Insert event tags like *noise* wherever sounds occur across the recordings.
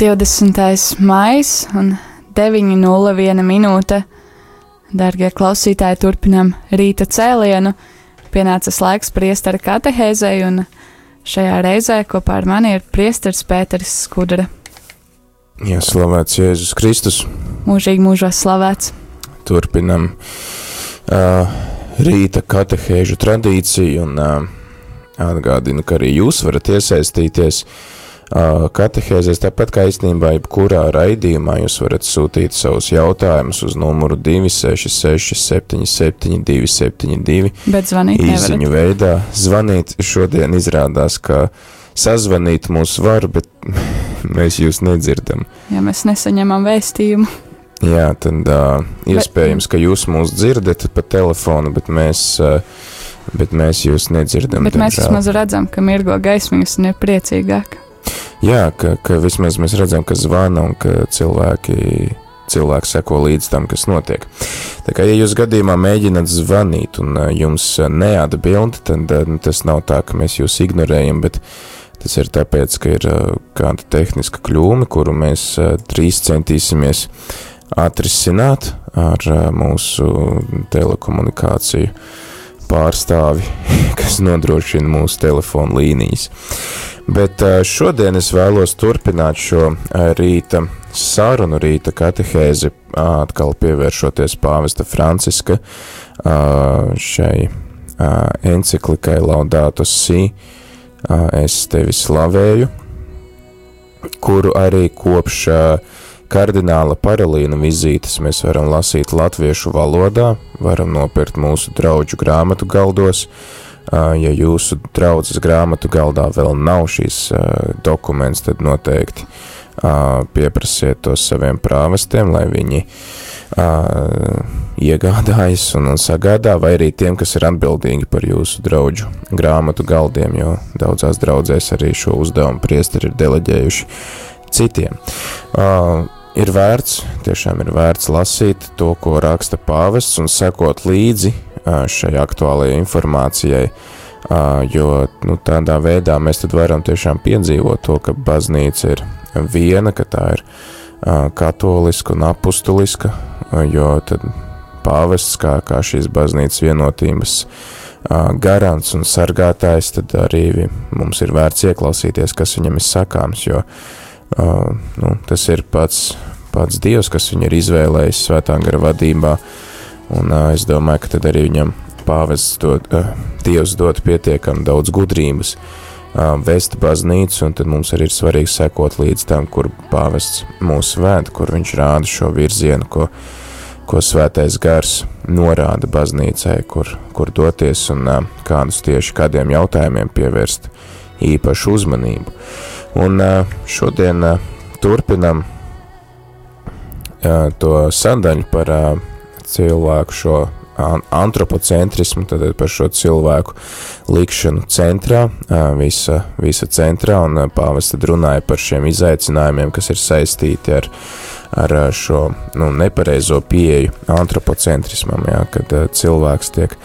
20. maijs un 9.01 minūte. Darbie klausītāji, turpinām rīta cēlienu. Pienācis laiks priestera katehēzei, un šajā reizē kopā ar mani ir priesteris Pēteris Skudra. Jā, slavēts Jēzus Kristus. Mūžīgi mūžos slavēts. Turpinam uh, rīta katehēžu tradīciju un uh, atgādinu, ka arī jūs varat iesaistīties uh, katehēzēs, tāpat kā īstenībā jebkurā raidījumā jūs varat sūtīt savus jautājumus uz numuru 266 77 272. Bet zvanīt Īziņu veidā zvanīt šodien izrādās, ka sazvanīt mūs var, bet *laughs* mēs jūs nedzirdam. Ja mēs nesaņemam vēstījumu, Jā, tad uh, iespējams, ka jūs mūs dzirdat pa telefonu, bet mēs, uh, bet mēs jūs nedzirdam. bet mēs vismaz redzam, ka mirgo gaismiņas un ir priecīgāk. Jā, ka, ka vismaz mēs redzam, ka zvana un ka cilvēki, cilvēki seko līdz tam, kas notiek. Tā kā, ja jūs gadījumā mēģināt zvanīt un uh, jums uh, neatbild, tad uh, nu, tas nav tā, ka mēs jūs ignorējam, bet tas ir tāpēc, ka ir kāda tehniska kļūme, kuru mēs drīz centīsimies atrisināt ar mūsu telekomunikāciju pārstāvi, *laughs* kas nodrošina mūsu telefonu līnijas. Bet šodien es vēlos turpināt šo rīta sarunu, rīta katehēzi, atkal pievēršoties pāvesta Franciska šai enciklikai Laudato Si, uh, es tevi slavēju, kuru arī kopš uh, kardināla paralīna vizītes mēs varam lasīt latviešu valodā, varam nopirkt mūsu draugu grāmatu galdos. Ja jūsu draudzes grāmatu galdā vēl nav šīs dokuments, tad noteikti pieprasiet tos saviem prāvestiem, lai viņi iegādājas un, un sagādā, vai arī tiem, kas ir atbildīgi par jūsu draugu grāmatu galdiem, jo daudzās draudzēs arī šo uzdevumu priesteri ir deleģējuši citiem. Uh, ir vērts, tiešām ir vērts lasīt to, ko raksta pāvests un sekot līdzi šai aktuālajai informācijai, jo nu, tādā veidā mēs varam tiešām piedzīvot to, ka baznīca ir viena, ka tā ir katoliska un apustuliska, jo tad pāvests kā, kā šīs baznīcas vienotības garants un sargātājs, tad arī mums ir vērts ieklausīties, kas viņam ir sakāms, jo Uh, nu, tas ir pats, pats Dievs, kas viņu ir izvēlējis svētā gara vadībā, un uh, es domāju, ka tad arī viņam pāvests dod, uh, Dievs dod pietiekam daudz gudrības uh, vest baznīcu, un tad mums arī ir svarīgi sekot līdz tam, kur pāvests mūs vēd, kur viņš rāda šo virzienu, ko, ko svētais gars norāda baznīcai, kur, kur doties un uh, kādus tieši kādiem jautājumiem pievērst īpašu uzmanību. Un šodien turpinam to sadaļu par cilvēku šo an- antropocentrismu, tad par šo cilvēku likšanu centrā, visa, visa centrā, un ā, pāvests tad runāja par šiem izaicinājumiem, kas ir saistīti ar, ar šo nu, nepareizo pieeju antropocentrismam, jā, kad cilvēks tiek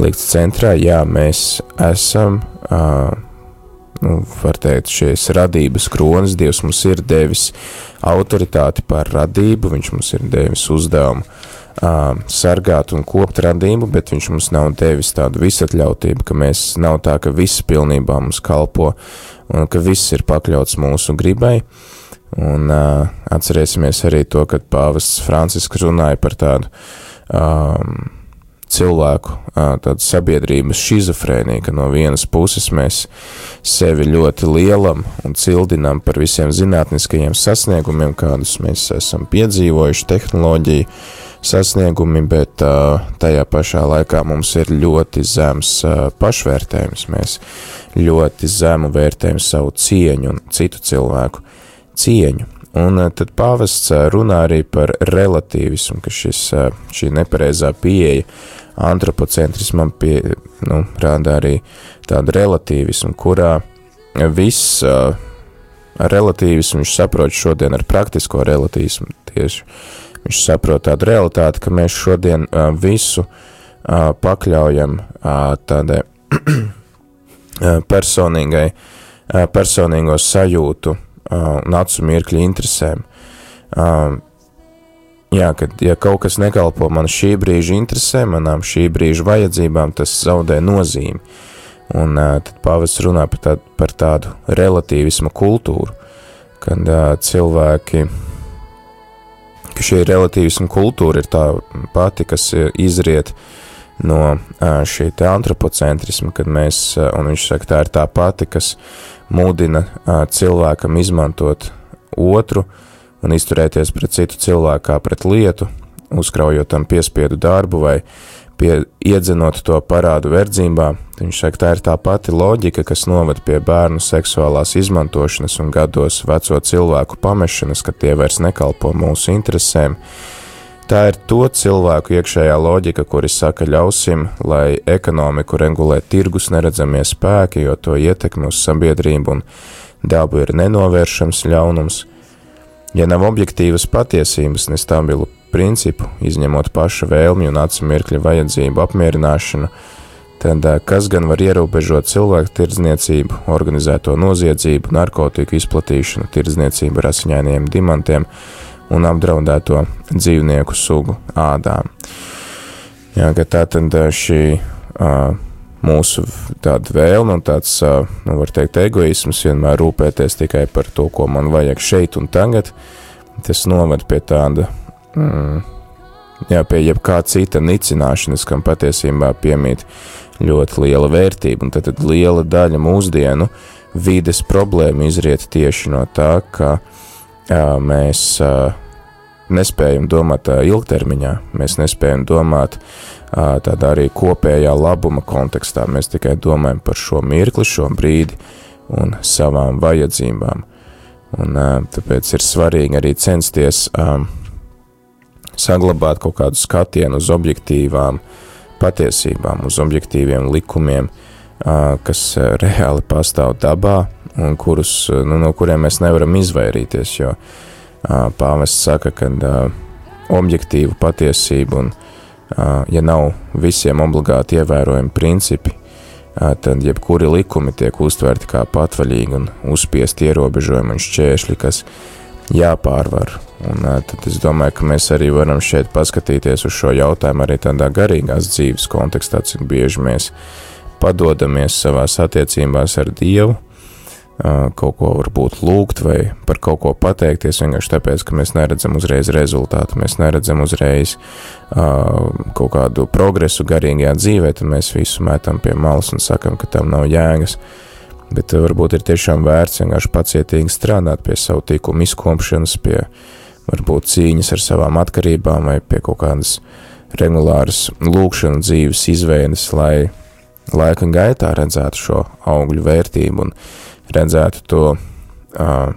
likts centrā, jā, mēs esam ā, nu, var teikt, šīs radības kronis, Dievs mums ir devis autoritāti pār radību, viņš mums ir devis uzdevumu uh, sargāt un kopt radību, bet viņš mums nav devis tādu visatļautību, ka mēs nav tā, ka viss pilnībā mums kalpo un ka viss ir pakļauts mūsu gribai. Un uh, atcerēsimies arī to, kad pāvests Francisks runāja par tādu um, cilvēku, tādu sabiedrības šizofrēniju, ka no vienas puses mēs sevi ļoti lielam un cildinām par visiem zinātniskajiem sasniegumiem, kādus mēs esam piedzīvojuši, tehnoloģiju sasniegumi, bet tajā pašā laikā mums ir ļoti zems pašvērtējums. Mēs ļoti zemu vērtējam savu cieņu un citu cilvēku cieņu. Un tad pāvests runā arī par relativismu, ka šis, šī nepareizā pieeja antropocentrismam pie, nu, rāda arī tādu relativismu, kurā viss relativismu viņš saprot šodien ar praktisko relativismu tieši. Viņš saprot tādu realitāti, ka mēs šodien visu pakļaujam tādai *clears throat* personīgai, personīgo sajūtu un acu mirkļa interesēm. Jā, kad ja kaut kas nekalpo man šī brīža interesēm, manām šī brīža vajadzībām, tas zaudē nozīmi. Un uh, tad pāvests runā par, tād, par tādu relativismu kultūru, kad uh, cilvēki, ka šī relativismu kultūra ir tā pati, kas izriet no uh, šī antropocentrisma, kad mēs, un viņš saka, tā ir tā pati, kas mudina cilvēkam izmantot otru un izturēties pret citu cilvēku kā pret lietu, uzkraujot tam piespiedu darbu vai pie, iedzenot to parādu verdzībā, viņš saka, tā ir tā pati loģika, kas noved pie bērnu seksuālās izmantošanas un gados veco cilvēku pamešanas, ka tie vairs nekalpo mūsu interesēm. Tā ir to cilvēku iekšējā loģika, kuri saka, ļausim, lai ekonomiku regulē tirgus neredzamie spēki, jo to ietekmi uz sabiedrību un dabu ir nenovēršams ļaunums. Ja nav objektīvas patiesības, nestabilu principu, izņemot paša vēlmju un acu mirkļa vajadzību apmierināšanu, tad kas gan var ierobežot cilvēku tirdzniecību, organizēto noziedzību, narkotiku izplatīšanu, tirdzniecību ar asiņainiem dimantiem un apdraudēto dzīvnieku sugu ādām. Jā, tā tad šī uh, mūsu tāda vēlme un tāds, uh, nu, var teikt, egoisms vienmēr rūpēties tikai par to, ko man vajag šeit un tagad, tas noved pie tāda mm, jā, pie jebkā cita nicināšanas, kam patiesībā piemīt ļoti liela vērtība, un tad, tad liela daļa mūsdienu vides problēma izriet tieši no tā, ka jā, mēs uh, nespējam domāt uh, ilgtermiņā, mēs nespējam domāt uh, tādā arī kopējā labuma kontekstā, mēs tikai domājam par šo mirkli, šo brīdi un savām vajadzībām. Un, uh, tāpēc ir svarīgi arī censties um, saglabāt kaut kādu skatienu uz objektīvām patiesībām, uz objektīviem likumiem, kas reāli pastāv dabā un kurus, nu, no kuriem mēs nevaram izvairīties, jo pāvests saka, ka objektīvu patiesību un, ja nav visiem obligāti ievērojami principi, tad jebkuri likumi tiek uztverti kā patvaļīgi un uzspiest ierobežojumi un šķēršļi, kas jāpārvar. Un, tad es domāju, ka mēs arī varam šeit paskatīties uz šo jautājumu arī tādā garīgās dzīves kontekstā, cik bieži mēs padodamies savās attiecībās ar Dievu, kaut ko varbūt lūgt vai par kaut ko pateikties, vienkārši tāpēc, ka mēs neredzam uzreiz rezultātu, mēs neredzam uzreiz kaut kādu progresu garīgajā dzīvē, tad mēs visu metam pie malas un sakam, ka tam nav jēgas. Bet varbūt ir tiešām vērts vienkārši pacietīgi strādāt pie savu tīkumu izkopšanas, pie uh, varbūt cīņas ar savām atkarībām vai pie kaut kādas regulāras lūkšana dzīves izveidas, lai laika gaitā redzētu šo augļu vērtību un redzētu to uh,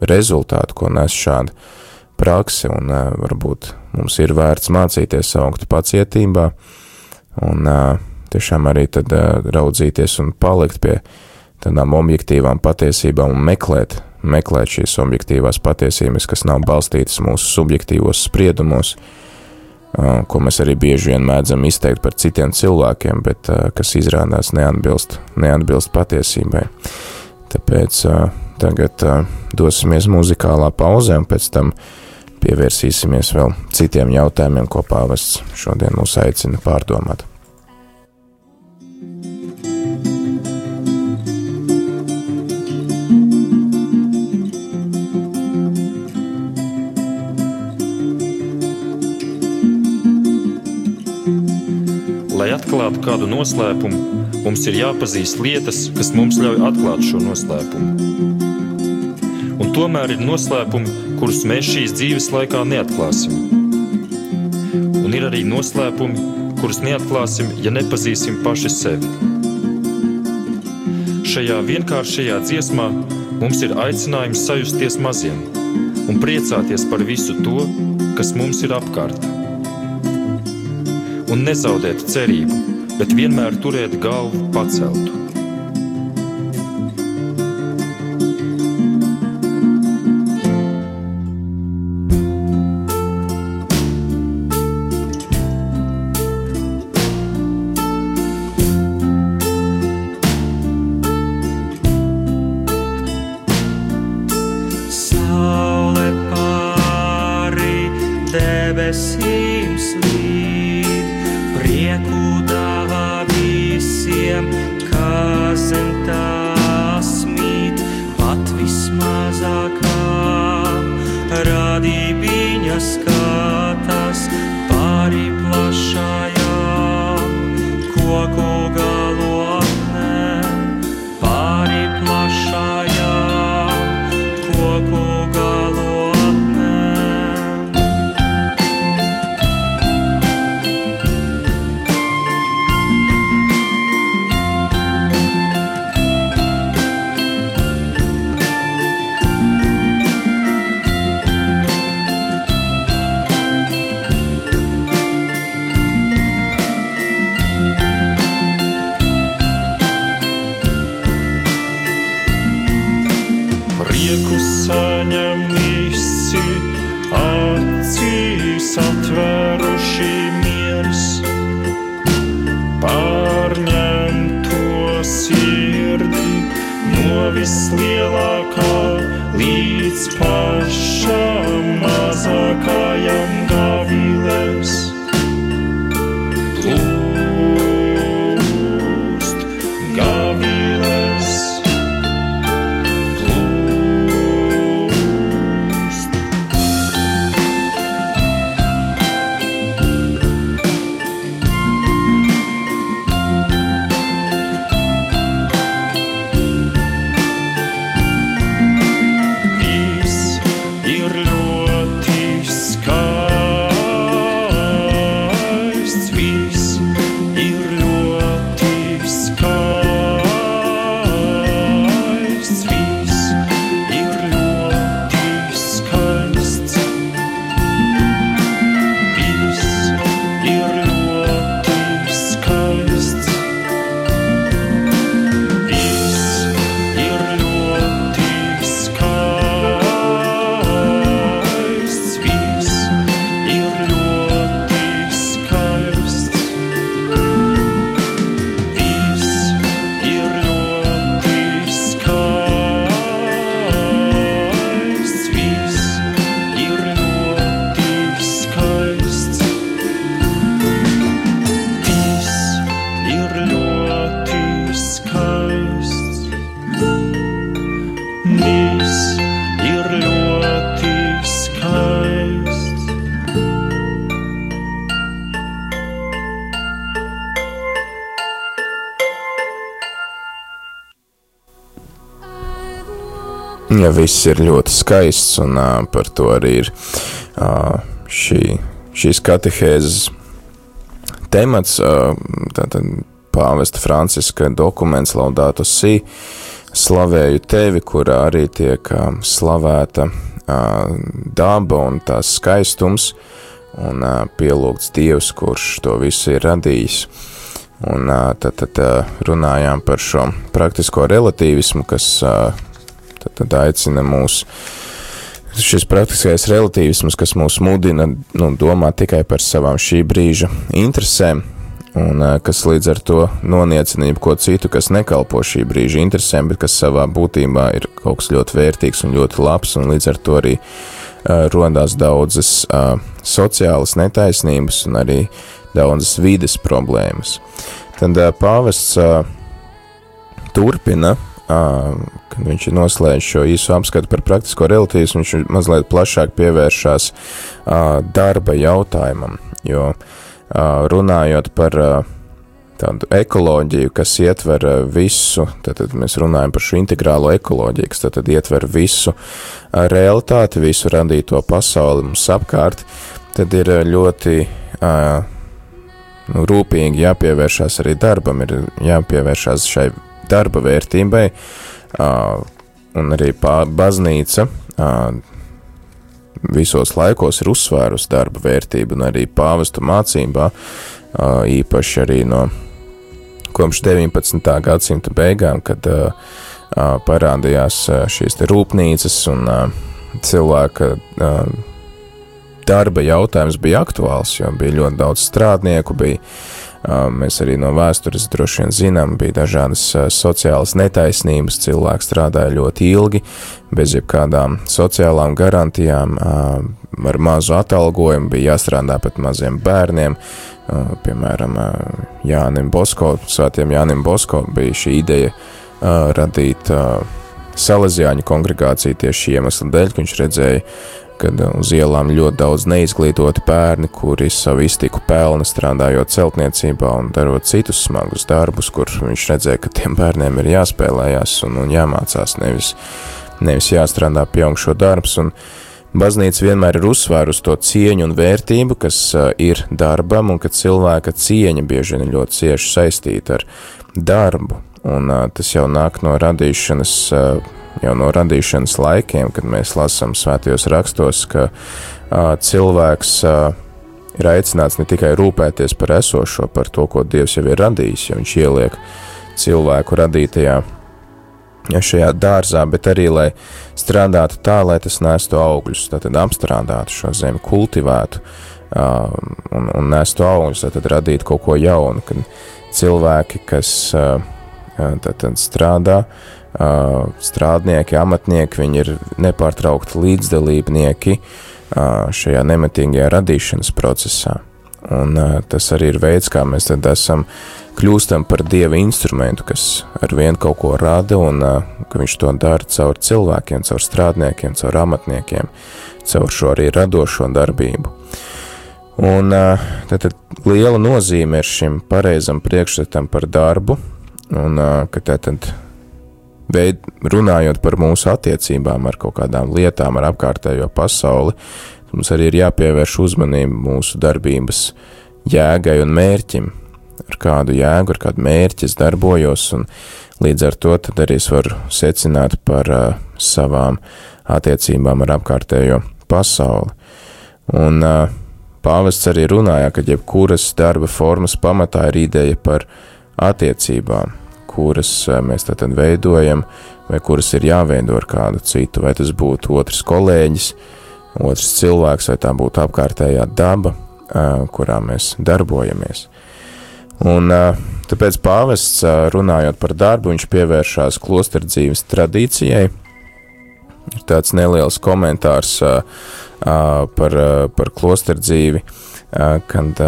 rezultātu, ko nes šāda prakse, un uh, varbūt mums ir vērts mācīties augt pacietībā, un uh, tiešām arī tad uh, raudzīties un palikt pie tādām objektīvām patiesībām un meklēt meklēt šīs objektīvās patiesības, kas nav balstītas mūsu subjektīvos spriedumos, ko mēs arī bieži vien mēdzam izteikt par citiem cilvēkiem, bet kas izrādās neatbilst, neatbilst patiesībai. Tāpēc tagad dosimies muzikālā pauzē un pēc tam pievērsīsimies vēl citiem jautājumiem, ko pāvests šodien mūs aicina pārdomāt. Kādu noslēpumu, mums ir jāpazīst lietas, kas mums ļauj atklāt šo noslēpumu. Un tomēr ir noslēpumi, kurus mēs šīs dzīves laikā neatklāsim. Un ir arī noslēpumi, kurus neatklāsim, ja nepazīsim paši sevi. Šajā vienkāršajā dziesmā mums ir aicinājums sajusties maziem un priecāties par visu to, kas mums ir apkārt un nezaudēt cerību, bet vienmēr turēt galvu paceltu. Ja viss ir ļoti skaists, un uh, par to arī ir uh, šī, šīs katehēzes temats, uh, tātad pāvesta Franciska dokuments Laudāto Si, slavēju tevi, kurā arī tiek uh, slavēta uh, daba un tās skaistums, un uh, pielūgts Dievs, kurš to visu ir radījis. Un tad, tad runājām par šo praktisko relativismu, kas uh, tad, aicina mūs. Šis praktiskais relativisms, kas mūs mudina nu, domāt tikai par savām šī brīža interesēm, un kas līdz ar to noniecina jebko citu, kas nekalpo šī brīža interesēm, bet kas savā būtībā ir kaut kas ļoti vērtīgs un ļoti labs, un līdz ar to arī uh, rodās daudzas uh, sociālas netaisnības un arī daudzas vides problēmas. Tad uh, pāvests turpina kad viņš ir noslēdzis šo īso apskatu par praktisko relativismu, viņš mazliet plašāk pievēršās darba jautājumam, jo runājot par tādu ekoloģiju, kas ietver visu, tad mēs runājam par šo integrālo ekoloģiju, kas tad ietver visu realitāti, visu radīto pasauli mums apkārt, tad ir ļoti nu, rūpīgi jāpievēršās arī darbam, ir jāpievēršās šai darba vērtībai, un arī baznīca visos laikos ir uzsvērusi darba vērtību, un arī pāvestu mācībā, īpaši arī no kopš 19. gadsimta beigām, kad parādījās šīs rūpnīcas un cilvēka darba jautājums bija aktuāls, jo bija ļoti daudz strādnieku, bija Mēs arī no vēstures droši vien zinām, bija dažādas sociālas netaisnības, cilvēki strādāja ļoti ilgi, bez jebkādām sociālām garantijām, ar mazu atalgojumu, bija jāstrādā pat maziem bērniem. Piemēram, Jānim Bosko, svētiem Jānim Bosko bija šī ideja radīt Salesiāņu kongregāciju tieši iemesla dēļ, ka viņš redzēja, kad uz ielām ļoti daudz neizglītoti bērni, kuri savu iztiku pelna strādājot celtniecībā un darot citus smagus darbus, kur viņš redzēja, ka tiem bērniem ir jāspēlējās un, un jāmācās, nevis, nevis jāstrādā pieaugšo darbs. Un baznīca vienmēr ir uzsvērus to cieņu un vērtību, kas ir darbam, un ka cilvēka cieņa bieži vien ļoti cieši saistīta ar darbu. Un tas jau nāk no radīšanas jau no radīšanas laikiem, kad mēs lasām svētajos rakstos, ka uh, cilvēks uh, ir aicināts ne tikai rūpēties par esošo, par to, ko Dievs jau ir radījis, jo viņš ieliek cilvēku radītajā ja šajā dārzā, bet arī, lai strādātu tā, lai tas nestu augļus, tad apstrādātu šo zemi, kultivētu uh, un, un nestu augļus, tad radītu kaut ko jaunu, kad cilvēki, kas uh, tad, tad strādā, strādnieki, amatnieki, viņi ir nepārtraukti līdzdalībnieki šajā nematīgajā radīšanas procesā. Un tas arī ir veids, kā mēs tad esam kļūstam par dieva instrumentu, kas ar vienu kaut ko rada, un ka viņš to dara caur cilvēkiem, caur strādniekiem, caur amatniekiem, caur šo arī radošo darbību. Un tad, tad liela nozīme ir šim pareizam priekšstatam par darbu, un ka tad veid, runājot par mūsu attiecībām ar kaut kādām lietām, ar apkārtējo pasauli, mums arī ir jāpievērš uzmanība mūsu darbības jēgai un mērķim. Ar kādu jēgu, ar kādu mērķi es darbojos, un līdz ar to arī es varu secināt par uh, savām attiecībām ar apkārtējo pasauli. Un uh, pāvests arī runāja, ka jebkuras darba formas pamatā ir ideja par attiecībām kuras eh, mēs tātad veidojam, vai kuras ir jāveido ar kādu citu, vai tas būtu otrs kolēģis, otrs cilvēks, vai tā būtu apkārtējā daba, eh, kurā mēs darbojamies. Un eh, tāpēc pāvests, runājot par darbu, viņš pievēršās klosteru dzīves tradīcijai. Ir tāds neliels komentārs par, par klosteru dzīvi kad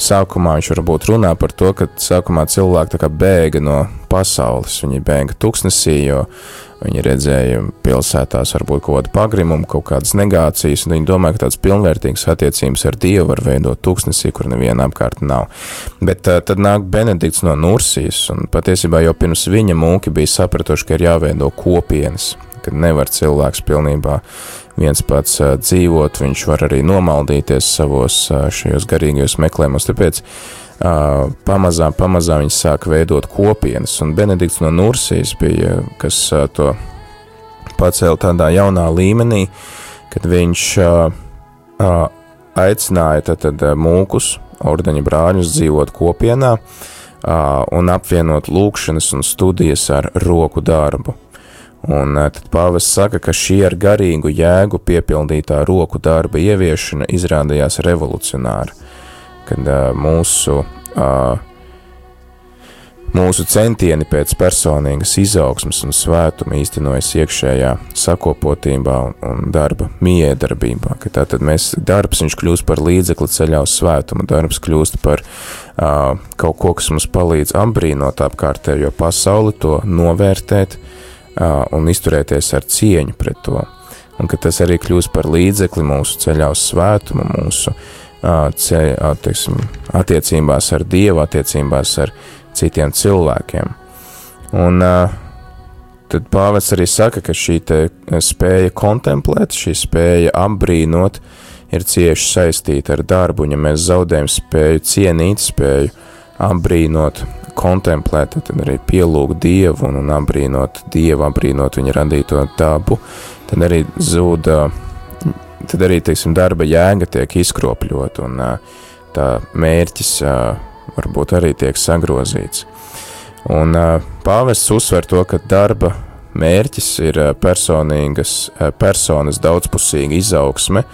sākumā viņš varbūt runā par to, ka sākumā cilvēki kā bēga no pasaules, viņi bēga tuksnesī, jo viņi redzēja pilsētās varbūt kaut kādu pagrimumu, kaut kādas negācijas, un viņi domāja, ka tāds pilnvērtīgs attiecības ar Dievu var veidot tuksnesī, kur neviena apkārt nav. Bet uh, tad nāk Benedikts no Nursijas, un patiesībā jau pirms viņa mūki bija sapratuši, ka ir jāveido kopienas, kad nevar cilvēks pilnībā viens pats dzīvot, viņš var arī nomaldīties savos šajos garīgajos meklējumos. Tāpēc pamazām, pamazām viņi sāk veidot kopienas, un Benedikts no Nursijas bija, kas to pacēla tādā jaunā līmenī, kad viņš aicināja tad, tad mūkus, ordeņa brāļus dzīvot kopienā un apvienot lūkšanas un studijas ar roku darbu. Un eh, tad pāvests saka, ka šī ar garīgu jēgu piepildītā roku darba ieviešana izrādījās revolucionāra, kad uh, mūsu, uh, mūsu centieni pēc personīgas izaugsmas un svētuma īstenojas iekšējā sakopotībā un, un darba miedarbībā, ka tātad mēs, darbs viņš kļūst par līdzekli ceļā uz svētumu, darbs kļūst par uh, kaut ko, kas mums palīdz apbrīnot apkārtējo pasauli, to novērtēt, uh, un izturēties ar cieņu pret to. Un ka tas arī kļūst par līdzekli mūsu ceļā uz svētumu, mūsu ceļā, teiksim, attiecībās ar Dievu, attiecībās ar citiem cilvēkiem. Un tad pāvis arī saka, ka šī spēja kontemplēt, šī spēja apbrīnot, ir cieši saistīta ar darbu, un ja mēs zaudējam spēju cienīt, spēju apbrīnot, kontemplēt, tad arī pielūgt Dievu un, un apbrīnot Dievu, apbrīnot viņa radīto dabu, tad arī zūd, tad arī, teiksim, darba jēga tiek izkropļot un tā mērķis varbūt arī tiek sagrozīts. Un pāvests uzsver to, ka darba mērķis ir personīgas, personas daudzpusīga izaugsme,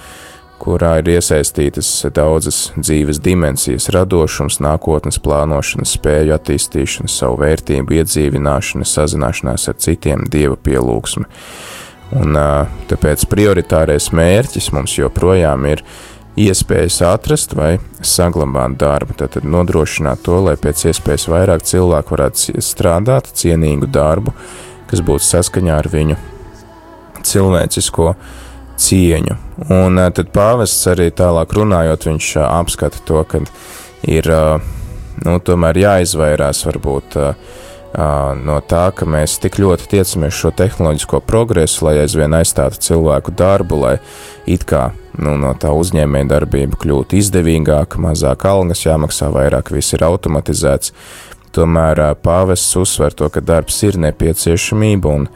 kurā ir iesaistītas daudzas dzīves dimensijas - radošums, nākotnes plānošana, spēju attīstīšana, savu vērtību iedzīvināšana, sazināšanās ar citiem, dieva pielūgsme. Un tāpēc prioritārais mērķis mums joprojām ir iespējas atrast vai saglabāt darbu, tad nodrošināt to, lai pēc iespējas vairāk cilvēku varētu strādāt cienīgu darbu, kas būtu saskaņā ar viņu cilvēcisko cieņu. Un tad pāvests arī tālāk runājot, viņš apskata to, ka ir, nu, tomēr jāizvairās varbūt no tā, ka mēs tik ļoti tiecamies šo tehnoloģisko progresu, lai aizvien aizstātu cilvēku darbu, lai it kā nu, no tā uzņēmēja darbība kļūtu izdevīgāka, mazāk algas jāmaksā, vairāk viss ir automatizēts. Tomēr pāvests uzsver to, ka darbs ir nepieciešamība un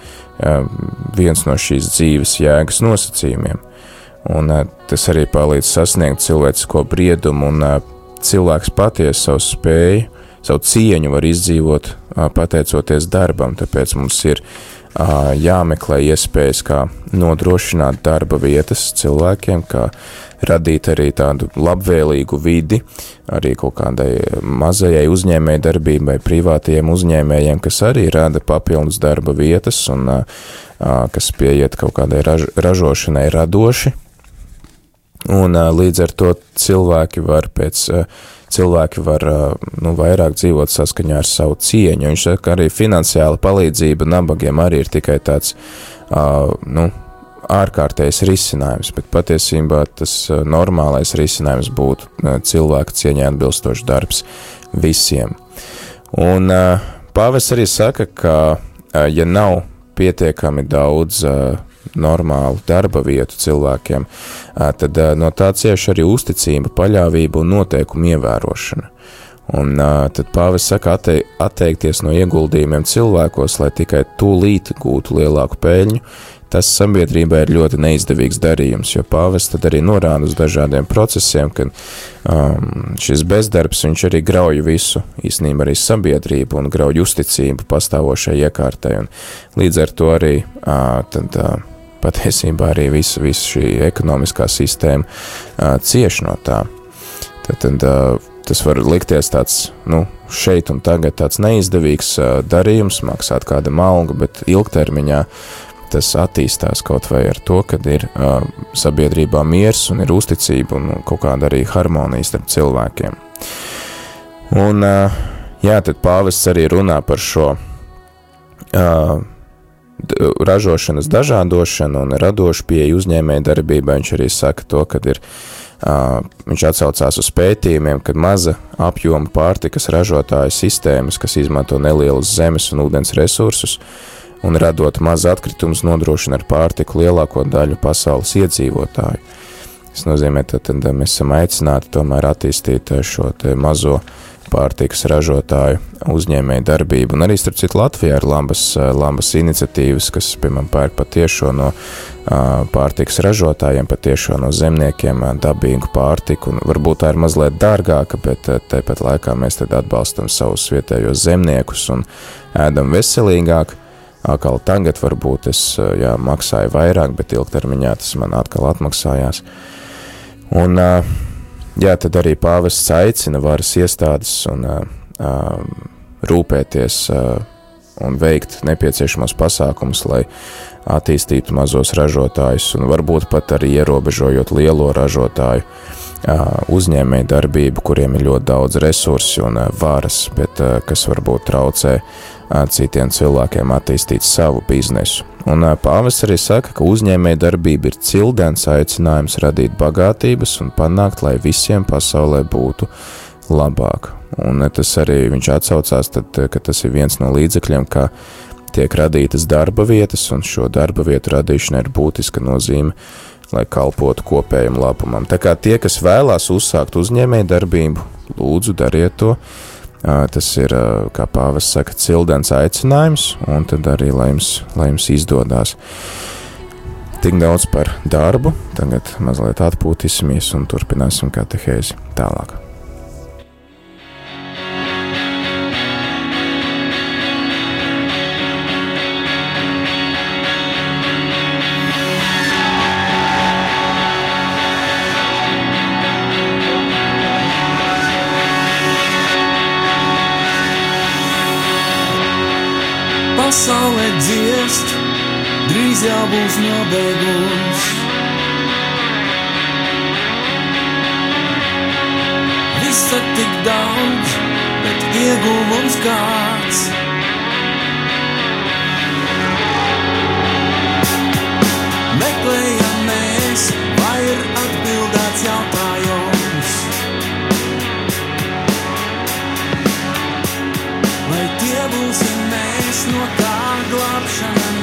viens no šīs dzīves jēgas nosacījumiem. Un tas arī palīdz sasniegt cilvēcisko briedumu, un cilvēks patiesi savu spēju, savu cieņu var izdzīvot pateicoties darbam, tāpēc mums ir jāmeklē iespējas, kā nodrošināt darba vietas cilvēkiem, kā radīt arī tādu labvēlīgu vidi, arī kaut kādai mazajai uzņēmēji darbībai, privātajiem uzņēmējiem, kas arī rada papildus darba vietas un kas pieiet kaut kādai raž ražošanai radoši. Un līdz ar to cilvēki var pēc cilvēki var nu, vairāk dzīvot saskaņā ar savu cieņu. Viņš saka, ka arī finansiāla palīdzība nabagiem arī ir tikai tāds nu, ārkārtējs risinājums, bet patiesībā tas normālais risinājums būtu cilvēka cieņai atbilstošs darbs visiem. Un pāvis arī saka, ka ja nav pietiekami daudz normālu darba vietu cilvēkiem, tad no tā cieši arī uzticība, paļāvība un noteikumu ievērošana. Un tad pāvis saka attei, atteikties no ieguldījumiem cilvēkos, lai tikai tūlīt gūtu lielāku peļņu, tas sabiedrībai ir ļoti neizdevīgs darījums, jo pāvis tad arī norāda uz dažādiem procesiem, ka um, šis bezdarbs viņš arī grauj visu, īstenībā arī sabiedrību un grauj uzticību pastāvošai iekārtai, un līdz ar to arī uh, tad, uh, patiesībā arī visa, visa šī ekonomiskā sistēma uh, cieš no tā. Tad, tad uh, tas var likties tāds, nu, šeit un tagad tāds neizdevīgs uh, darījums, maksāt kādam algu, bet ilgtermiņā tas attīstās kaut vai ar to, ka ir uh, sabiedrībā miers un ir uzticība un kaut kāda arī harmonija starp cilvēkiem. Un, uh, jā, tad pāvests arī runā par šo uh, ražošanas dažādošanu un radošu pieeju uzņēmēju darbībai. Viņš arī saka to, ka ir, uh, viņš atsaucās uz pētījumiem, kad maza apjoma pārtikas ražotāju sistēmas, kas izmanto nelielus zemes un ūdens resursus, un radot maz atkritumus nodrošina ar pārtiku lielāko daļu pasaules iedzīvotāju. Tas nozīmē, ka mēs esam aicināti tomēr attīstīt šo mazo pārtikas ražotāju uzņēmēju darbību. Un arī, starp citu, Latvijā ir lambas, lambas iniciatīvas, kas, piemēram, pērk patiešo no pārtikas ražotājiem, patiešo no zemniekiem dabīgu pārtiku. Un varbūt tā ir mazliet dārgāka, bet tāpat laikā mēs atbalstam savus vietējos zemniekus un ēdam veselīgāk atkal tagad varbūt es jā, maksāju vairāk, bet ilgtermiņā tas man atkal atmaksājās. Un, jā, tad arī pāvests aicina varas iestādes un rūpēties un veikt nepieciešamos pasākumus, lai attīstītu mazos ražotājus un varbūt pat arī ierobežojot lielo ražotāju uzņēmēju darbību, kuriem ir ļoti daudz resursi un varas, bet kas varbūt traucē citiem cilvēkiem attīstīt savu biznesu. Un pāvis arī saka, ka uzņēmēja darbība ir cildens aicinājums radīt bagātības un panākt, lai visiem pasaulē būtu labāk. Un tas arī viņš atsaucās, tad, ka tas ir viens no līdzekļiem, kā tiek radītas darba vietas, un šo darba vietu radīšana ir būtiska nozīme, lai kalpotu kopējam labumam. Tā kā tie, kas vēlās uzsākt uzņēmēju darbību, lūdzu dariet to, Tas ir, kā pāvis saka, cildens aicinājums, un tad arī, lai jums, lai jums izdodas. Tik daudz par darbu, tagad mazliet atpūtīsimies un turpināsim katehēzi tālāk. jau būs nobeiguns. Visa tik daudz, bet ieguvums kāds. Meklējam mēs, vai ir atbildēts jautājums. Vai tie būsim mēs no tā glābšanas?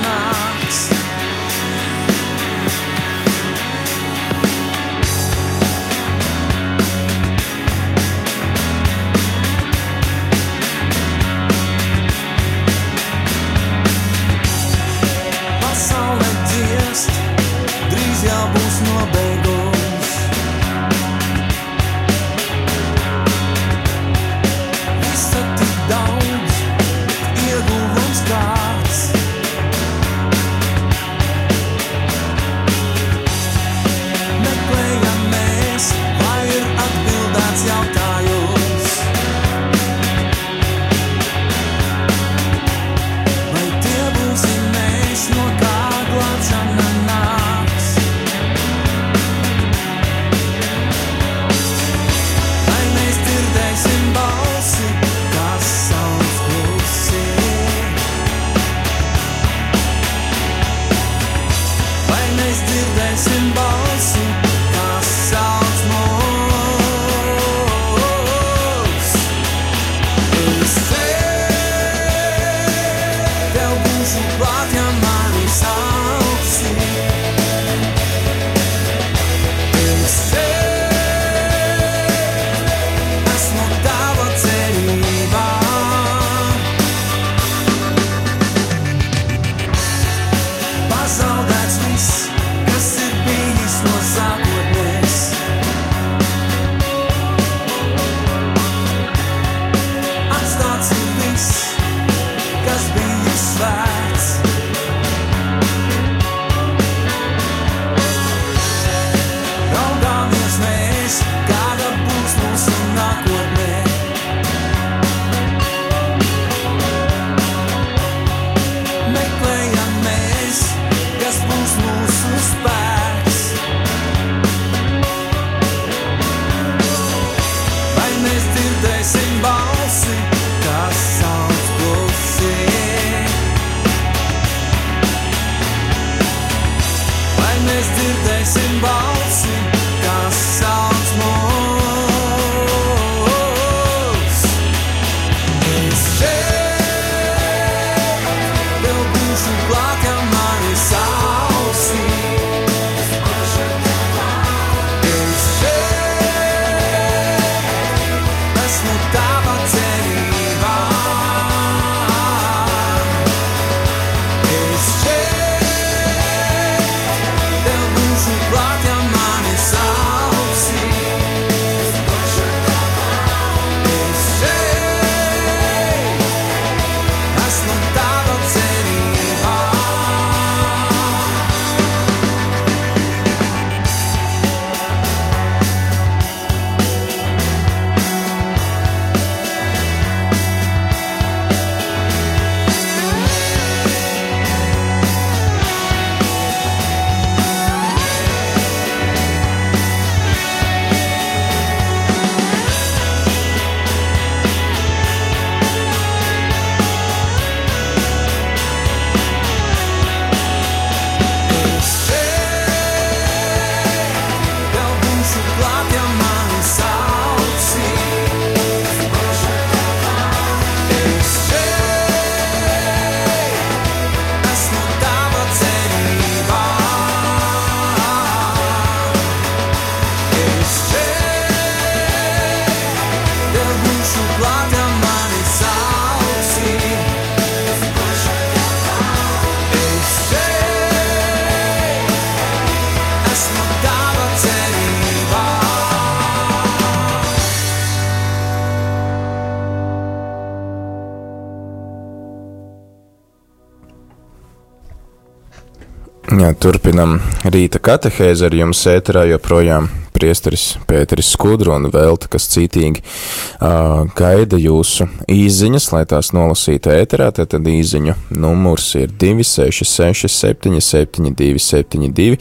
Turpinam rīta katehēzi ar jums ēterā joprojām priesteris Pēteris Skudru un Velta, kas citīgi uh, gaida jūsu īziņas, lai tās nolasītu ēterā, tad īziņu numurs ir 266 772 72.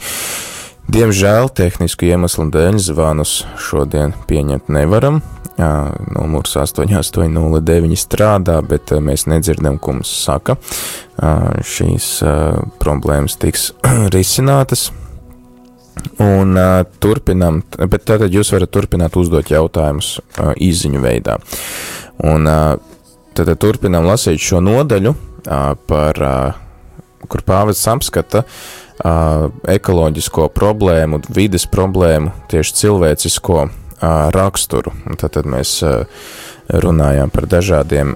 Diemžēl tehnisku iemeslu dēļ zvanus šodien pieņemt nevaram, Numurs 8809 strādā, bet mēs nedzirdam, ko mums saka. Šīs problēmas tiks *clears throat* risinātas. Un uh, turpinām, bet tātad jūs varat turpināt uzdot jautājumus uh, īziņu veidā. Un uh, tad turpinām lasīt šo nodaļu uh, par, uh, kur pāvests apskata uh, ekoloģisko problēmu, vides problēmu, tieši cilvēcisko raksturu. Tad, tad mēs runājām par dažādiem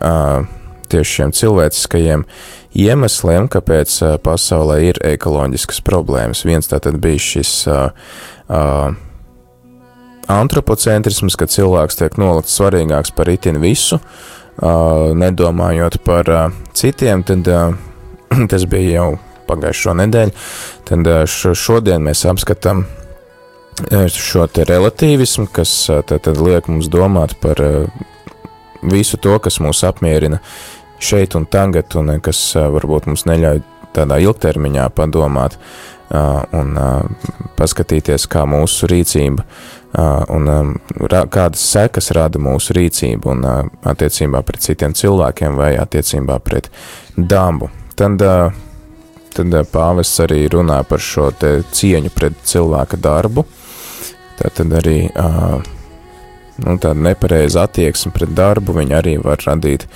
tieši šiem cilvēciskajiem iemesliem, kāpēc pasaulē ir ekoloģiskas problēmas. Viens tātad bija šis antropocentrisms, kad cilvēks tiek nolikts svarīgāks par itin visu, nedomājot par citiem, tad *clears throat* tas bija jau pagājušo nedēļu. Tad šodien mēs apskatām šo relativismu, kas tad, tad liek mums domāt par visu to, kas mūs apmierina šeit un tagad, un kas varbūt mums neļauj tādā ilgtermiņā padomāt un paskatīties, kā mūsu rīcība un kādas sekas rada mūsu rīcība un attiecībā pret citiem cilvēkiem vai attiecībā pret dabu. Tad, tad pāvests arī runā par šo cieņu pret cilvēka darbu, Tā tad arī nu, tāda nepareiza attieksme pret darbu, arī var radīt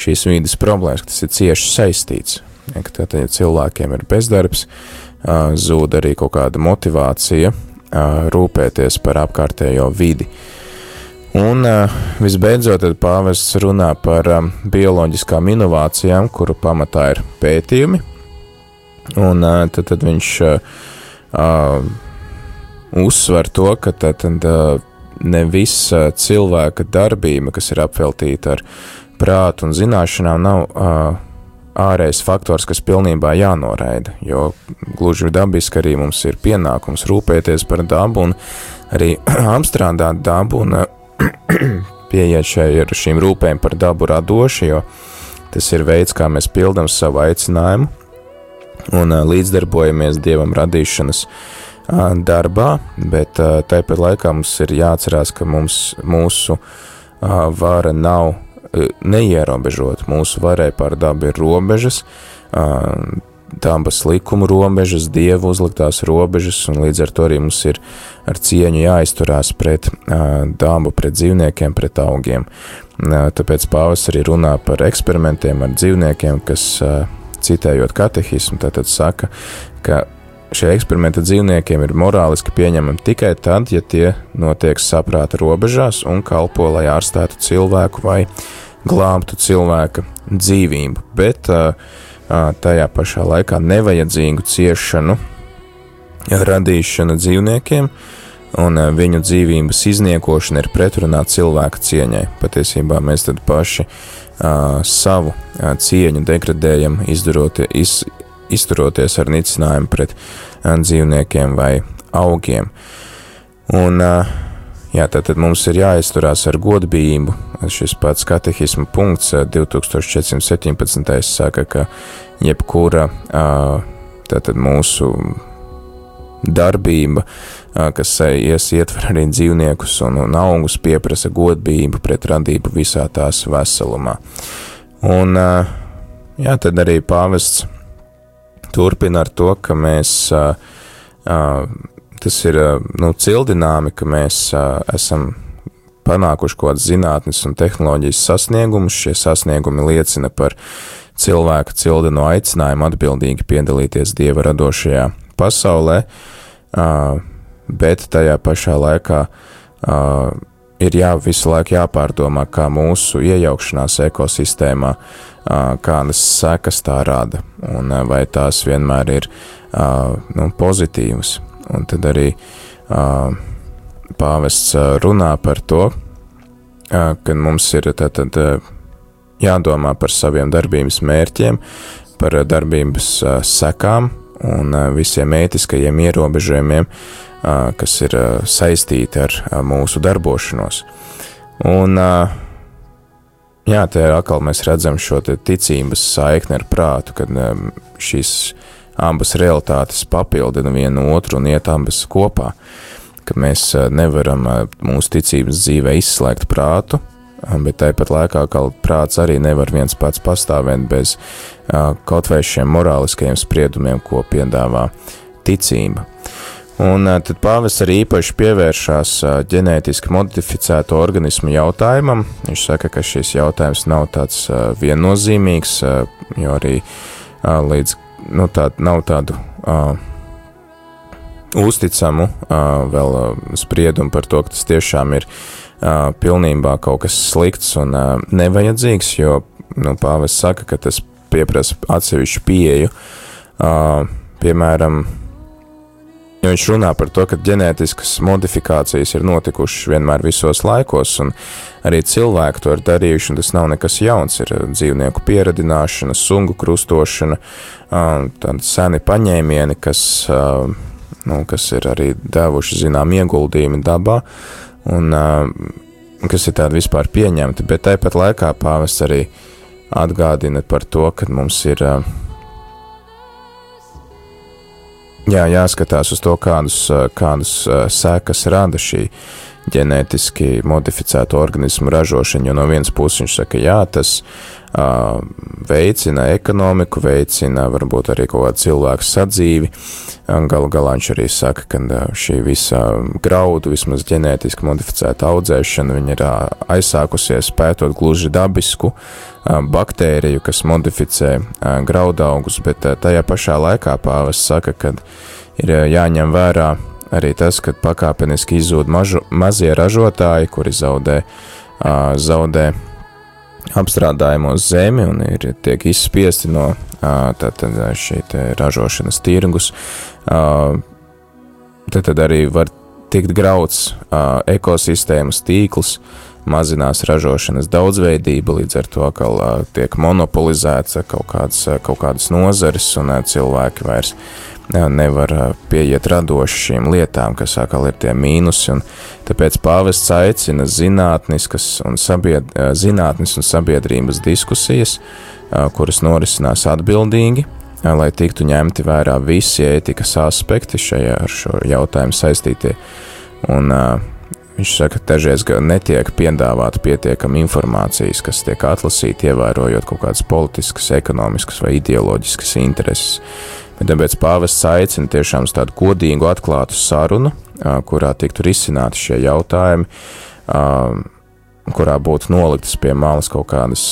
šīs vīdes problēmas, kas ir cieši saistīts. Ja, tad, ja cilvēkiem ir bezdarbs, zūd arī kaut kāda motivācija rūpēties par apkārtējo vidi. Un visbeidzot, pāvests runā par bioloģiskām inovācijām, kuru pamatā ir pētījumi, un tad, tad viņš uzsver to, ka tad, ne visa cilvēka darbība, kas ir apveltīta ar prātu un zināšanām, nav ārējais faktors, kas pilnībā jānoraida, jo gluži dabiski arī mums ir pienākums rūpēties par dabu un arī *clears throat* apstrādāt dabu un *clears throat* pieiet šai ar šīm rūpēm par dabu radoši, jo tas ir veids, kā mēs pildam savu aicinājumu un līdzdarbojamies Dievam radīšanas uh, darbā, bet tāpat laikā mums ir jāatcerās, ka mums, mūsu vara nav neierobežota. Mūsu varai pār dabu ir robežas, dabas likumu robežas, dievu uzliktās robežas, un līdz ar to arī mums ir ar cieņu jāizturās pret dabu, pret dzīvniekiem, pret augiem. Tāpēc pāvis arī runā par eksperimentiem ar dzīvniekiem, kas, citējot katehismu, tātad saka, ka Šie eksperimenti dzīvniekiem ir morāliski pieņemami tikai tad, ja tie notiek saprāta robežās un kalpo, lai ārstētu cilvēku vai glābtu cilvēka dzīvību, bet tajā pašā laikā nevajadzīgu ciešanu radīšana dzīvniekiem un viņu dzīvības izniekošana ir pretrunā cilvēka cieņai. Patiesībā mēs tad paši uh, savu uh, cieņu degradējam, izdarot, iz, izturoties ar nicinājumu pret dzīvniekiem vai augiem. Un, jā, tad, tad mums ir jāizturās ar godbijību. Šis pats katehisma punkts 2417. saka, ka jebkura tātad mūsu darbība, kas ies ietver arī dzīvniekus un, un augus, pieprasa godbību pret radību visā tās veselumā. Un, jā, tad arī pāvests turpina ar to, ka mēs, tas ir nu, cildināmi, ka mēs esam panākuši kaut kādas zinātnes un tehnoloģijas sasniegumus. Šie sasniegumi liecina par cilvēka cildino aicinājumu atbildīgi piedalīties dieva radošajā pasaulē, bet tajā pašā laikā ir jā, visu laiku jāpārdomā, kā mūsu iejaukšanās ekosistēmā kādas sekas tā rada, un vai tās vienmēr ir nu, pozitīvas. Un tad arī pāvests runā par to, ka mums ir tātad jādomā par saviem darbības mērķiem, par darbības sekām, un visiem ētiskajiem ierobežojumiem, kas ir saistīti ar mūsu darbošanos. Un, jā, te atkal mēs redzam šo ticības saikni ar prātu, kad šīs abas realitātes papildina vienu otru un iet abas kopā. Ka mēs nevaram mūsu ticības dzīvē izslēgt prātu, bet tāpat laikā prāts arī nevar viens pats pastāvēt bez kaut vai šiem morāliskajiem spriedumiem, ko piedāvā ticība. Un tad pāvests arī īpaši pievēršās ģenētiski modificēto organismu jautājumam. Viņš saka, ka šis jautājums nav tāds viennozīmīgs, jo arī līdz nu, tā, nav tādu uh, uzticamu uh, vēl spriedumu par to, ka tas tiešām ir pilnībā kaut kas slikts un nevajadzīgs, jo nu, pāvis saka, ka tas pieprasa atsevišķu pieeju. Piemēram, Jo viņš runā par to, ka ģenētiskas modifikācijas ir notikušas vienmēr visos laikos, un arī cilvēki to ir darījuši, un tas nav nekas jauns. Ir dzīvnieku pieradināšana, sungu krustošana, tādi seni paņēmieni, kas, nu, kas ir arī devuši zinām ieguldījumi dabā, un kas ir tādi vispār pieņemti, bet tāpat laikā pāvests arī atgādina par to, ka mums ir jā, jāskatās uz to, kādus, kādus sekas rada šī ģenētiski modificēto organismu ražošana. Jo no vienas puses viņš saka, jā, tas uh, veicina ekonomiku, veicina varbūt arī kaut kādu cilvēku sadzīvi. Galu galā viņš arī saka, ka šī visa graudu, vismaz ģenētiski modificēta audzēšana, viņa ir aizsākusies pētot gluži dabisku baktēriju, kas modificē graudaugus, bet tajā pašā laikā pāvests saka, ka ir jāņem vērā arī tas, ka pakāpeniski izzūd mažu, mazie ražotāji, kuri zaudē, zaudē apstrādājumu uz zemi un ir tiek izspiesti no tātad šī ražošanas tirgus. Tad, tad arī var tikt grauds ekosistēmas tīkls, mazinās ražošanas daudzveidība, līdz ar to atkal tiek monopolizēts kaut kādas, kaut kādas nozares, un cilvēki vairs nevar pieiet radoši šīm lietām, kas atkal ir tie mīnusi, tāpēc pāvests aicina zinātniskas un, sabied, zinātnis un sabiedrības diskusijas, kuras norisinās atbildīgi, lai tiktu ņemti vērā visi ētikas aspekti šajā ar šo jautājumu saistītie. Un uh, Viņš saka, ka dažreiz netiek piedāvāta pietiekama informācijas, kas tiek atlasīta, ievērojot kaut kādas politiskas, ekonomiskas vai ideoloģiskas intereses. Bet tāpēc pāvests aicina tiešām uz tādu godīgu, atklātu sarunu, kurā tiktu risināti šie jautājumi, kurā būtu noliktas pie malas kaut kādas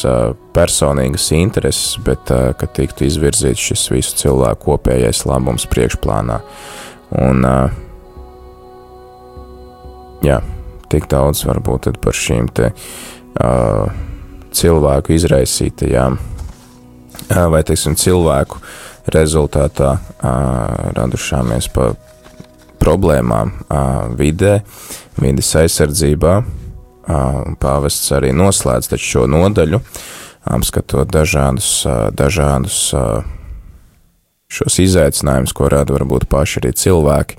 personīgas intereses, bet ka tiktu izvirzīts šis visu cilvēku kopējais labums priekšplānā. Un, uh, jā, tik daudz varbūt par šīm te uh, cilvēku izraisītajām uh, vai, teiksim, cilvēku rezultātā uh, radušāmies pa problēmām uh, vidē, vidas aizsardzībā. Uh, pāvests arī noslēdz šo nodaļu, apskatot dažādus, uh, dažādus uh, šos izaicinājumus, ko rada varbūt paši arī cilvēki.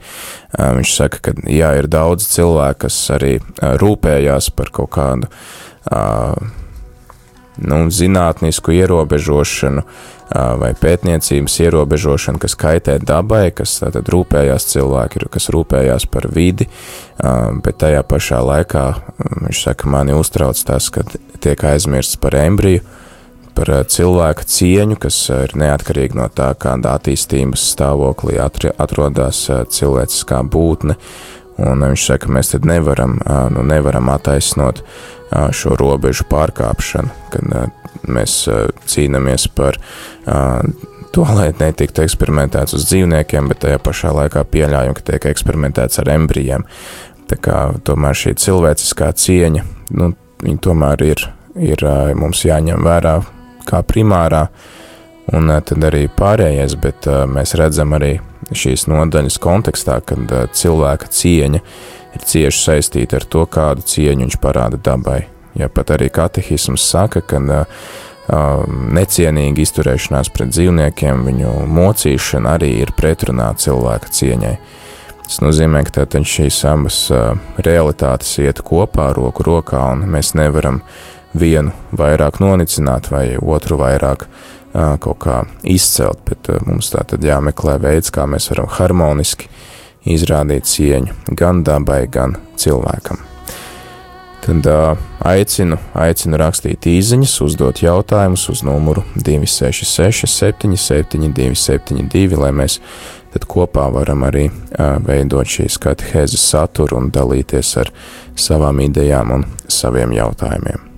Viņš saka, ka jā, ir daudz cilvēku, kas arī rūpējās par kaut kādu nu, zinātnisku ierobežošanu vai pētniecības ierobežošanu, kas kaitē dabai, kas tātad rūpējās cilvēki, kas rūpējās par vidi, bet tajā pašā laikā viņš saka, mani uztrauc tas, ka tiek aizmirsts par embriju, par eh, cilvēka cieņu, kas eh, ir neatkarīgi no tā, kādā attīstības stāvoklī atrodas eh, cilvēciskā būtne. Un viņš saka, ka mēs nevaram, nu, nevaram attaisnot šo robežu pārkāpšanu, kad mēs cīnāmies par to, lai netiktu eksperimentēts uz dzīvniekiem, bet tajā pašā laikā pieļaujam, ka tiek eksperimentēts ar embrijiem. Tā kā tomēr šī cilvēciskā cieņa, nu, viņa tomēr ir, ir mums jāņem vērā kā primārā, un eh, tad arī pārējais, bet eh, mēs redzam arī šīs nodaļas kontekstā, kad eh, cilvēka cieņa ir cieši saistīta ar to, kādu cieņu viņš parāda dabai. Ja pat arī katehisms saka, ka necienīga izturēšanās pret dzīvniekiem, viņu mocīšana arī ir pretrunā cilvēka cieņai. Tas nozīmē, ka šīs abas realitātes iet kopā, roku rokā, un mēs nevaram vienu vairāk nonicināt vai otru vairāk kaut kā izcelt, bet mums tā tad jāmeklē veids, kā mēs varam harmoniski izrādīt cieņu gan dabai, gan cilvēkam. Tad uh, aicinu, aicinu rakstīt īsiņas, uzdot jautājumus uz numuru 266, 77, 272, lai mēs tad kopā varam arī uh, veidot šīs katehēzes saturu un dalīties ar savām idejām un saviem jautājumiem.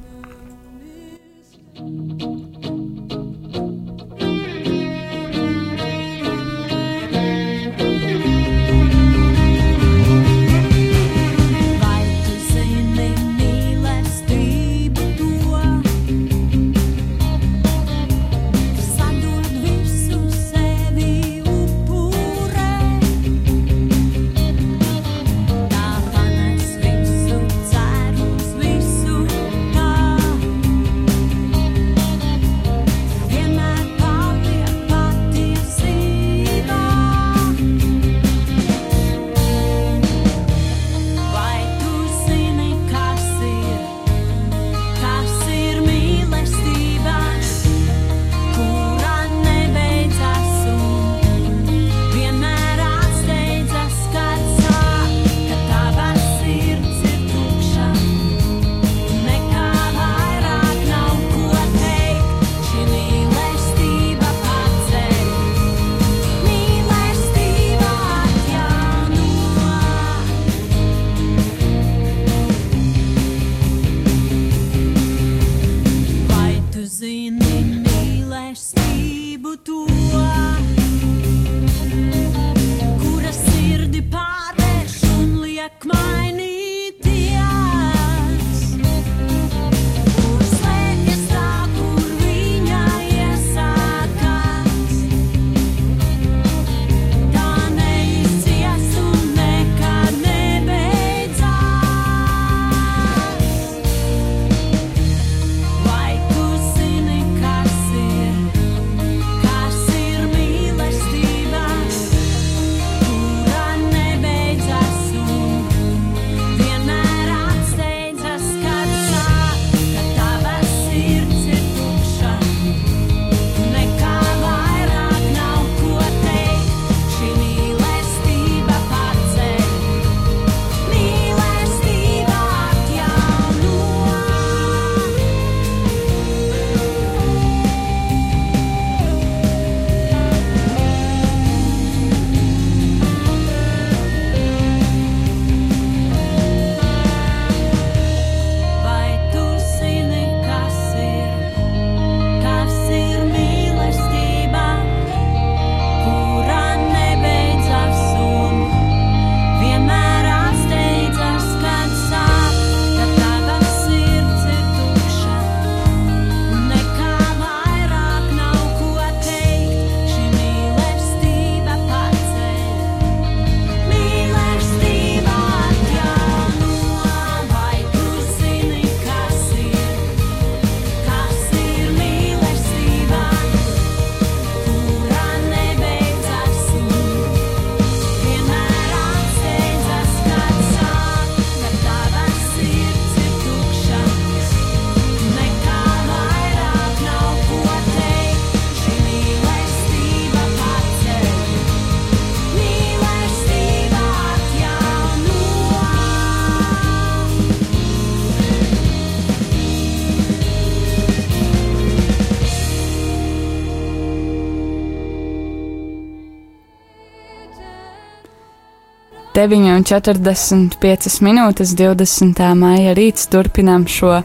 9,45 minūtes 20. maija rīts turpinām šo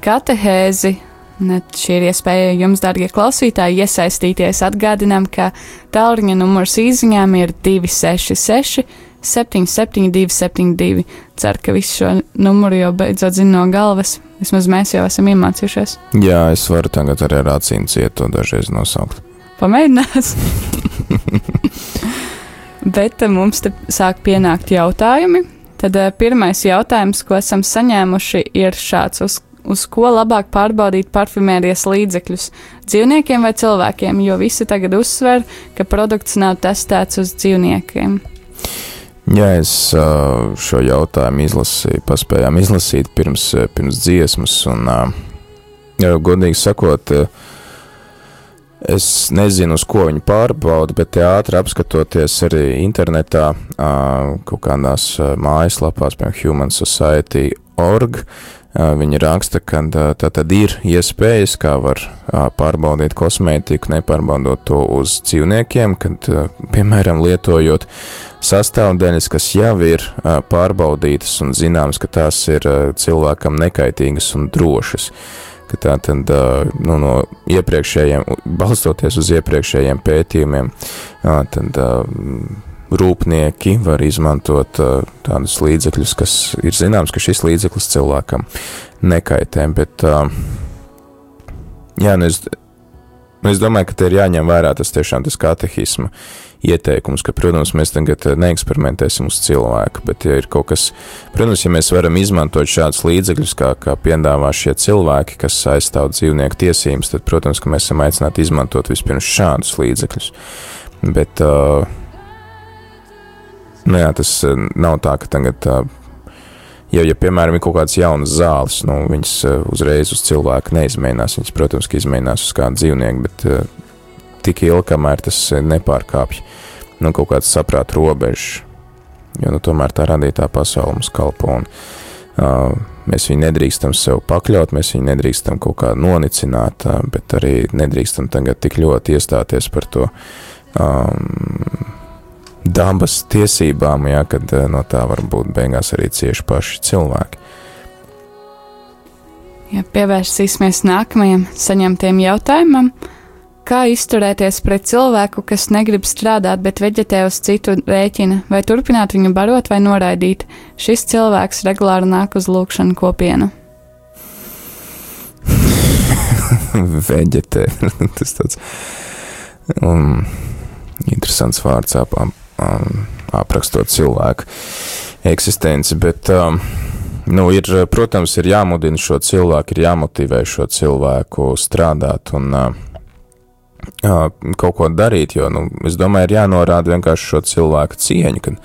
katehēzi. Net šī ir iespēja jums, darbie klausītāji, iesaistīties. Atgādinām, ka tālruņa numurs īsiņām ir 266, 772, 72. Ceru, ka visu šo numuru jau beidzot zinu no galvas. Vismaz mēs jau esam iemācījušies. Jā, es varu tagad arī ar acīm ciet to dažreiz nosaukt. Pamēģinās! *laughs* Bet eh, mums te sāk pienākt jautājumi. Tad eh, pirmais jautājums, ko esam saņēmuši, ir šāds. Uz, uz ko labāk pārbaudīt parfumērijas līdzekļus - dzīvniekiem vai cilvēkiem, jo visi tagad uzsver, ka produkts nav testēts uz dzīvniekiem. Jā, es ā, šo jautājumu izlasīju, paspējām izlasīt pirms, pirms dziesmas, un, godīgi sakot, ā, es nezinu, uz ko viņi pārbauda, bet ātri apskatoties arī internetā, kaut kādās mājaslapās, piemēram, Human Society org, ā, viņi raksta, ka tā tad ir iespējas, kā var pārbaudīt kosmētiku, nepārbaudot to uz dzīvniekiem, kad, piemēram, lietojot sastāvdaļas, kas jau ir pārbaudītas un zināms, ka tās ir cilvēkam nekaitīgas un drošas. Ka tā tad nu, no iepriekšējiem, balstoties uz iepriekšējiem pētījumiem, tad rūpnieki var izmantot tādus līdzekļus, kas ir zināms, ka šis līdzeklis cilvēkam nekaitē. Bet, jā, nu es, es domāju, ka te ir jāņem vērā tas tiešām tas katehisma ieteikums, ka, protams, mēs tagad eh, neeksperimentēsim uz cilvēku, bet ja ir kaut kas, protams, ja mēs varam izmantot šādus līdzekļus, kā, kā piedāvā šie cilvēki, kas aizstāv dzīvnieku tiesības, tad, protams, ka mēs esam aicināti izmantot vispirms šādus līdzekļus. Bet, uh, nu jā, tas uh, nav tā, ka tagad, uh, ja, ja, piemēram, ir kaut kādas jaunas zāles, nu, viņas uh, uzreiz uz cilvēku neizmēģinās, viņas, protams, ka izmēģinās uz kādu dzīvnieku, bet uh, tik ilgi, kamēr tas eh, nepārkāpj nu, kaut kādas saprāta robežas. Jo nu, tomēr tā radītā pasaule mums kalpo. Un, uh, mēs viņu nedrīkstam sev pakļaut, mēs viņu nedrīkstam kaut kā nonicināt, uh, bet arī nedrīkstam tagad tik ļoti iestāties par to um, dabas tiesībām, ja, kad uh, no tā var būt beigās arī cieši paši cilvēki. Ja pievērsīsimies nākamajam saņemtiem jautājumam, kā izturēties pret cilvēku, kas negrib strādāt, bet veģetē uz citu rēķina, vai turpināt viņu barot vai noraidīt. Šis cilvēks regulāri nāk uz lūkšanu kopienu. *laughs* Veģetē. *laughs* Tas tāds um, interesants vārds ap, ap, um, aprakstot cilvēku eksistenci, bet um, nu, ir, protams, ir jāmudina šo cilvēku, ir jāmotivē šo cilvēku strādāt un uh, uh, kaut ko darīt, jo, nu, es domāju, ir jānorāda vienkārši šo cilvēku cieņu, kad,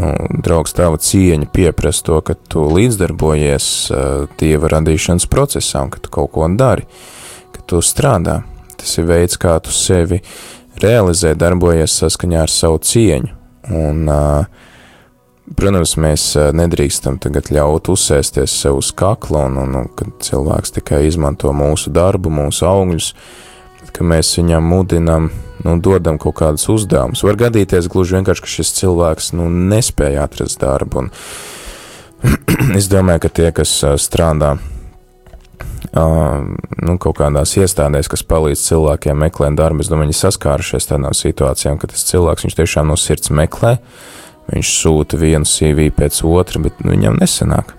nu, draugs, tava cieņa pieprasa to, ka tu līdzdarbojies uh, dieva radīšanas procesā un ka tu kaut ko dari, ka tu strādā. Tas ir veids, kā tu sevi realizē, darbojies saskaņā ar savu cieņu. Un, protams, mēs nedrīkstam tagad ļaut uzsēsties sev uz kakla, un, un, un kad cilvēks tikai izmanto mūsu darbu, mūsu augļus, ka mēs viņam mudinam, nu, dodam kaut kādus uzdevumus. Var gadīties gluži vienkārši, ka šis cilvēks, nu, nespēja atrast darbu, un *clears throat* es domāju, ka tie, kas strādā, uh, nu, kaut kādās iestādēs, kas palīdz cilvēkiem meklēt darbu, es domāju, viņi saskārušies tādām situācijām, ka tas cilvēks, viņš tiešām no sirds meklē, viņš sūta vienu CV pēc otra, bet nu, viņam nesanāk.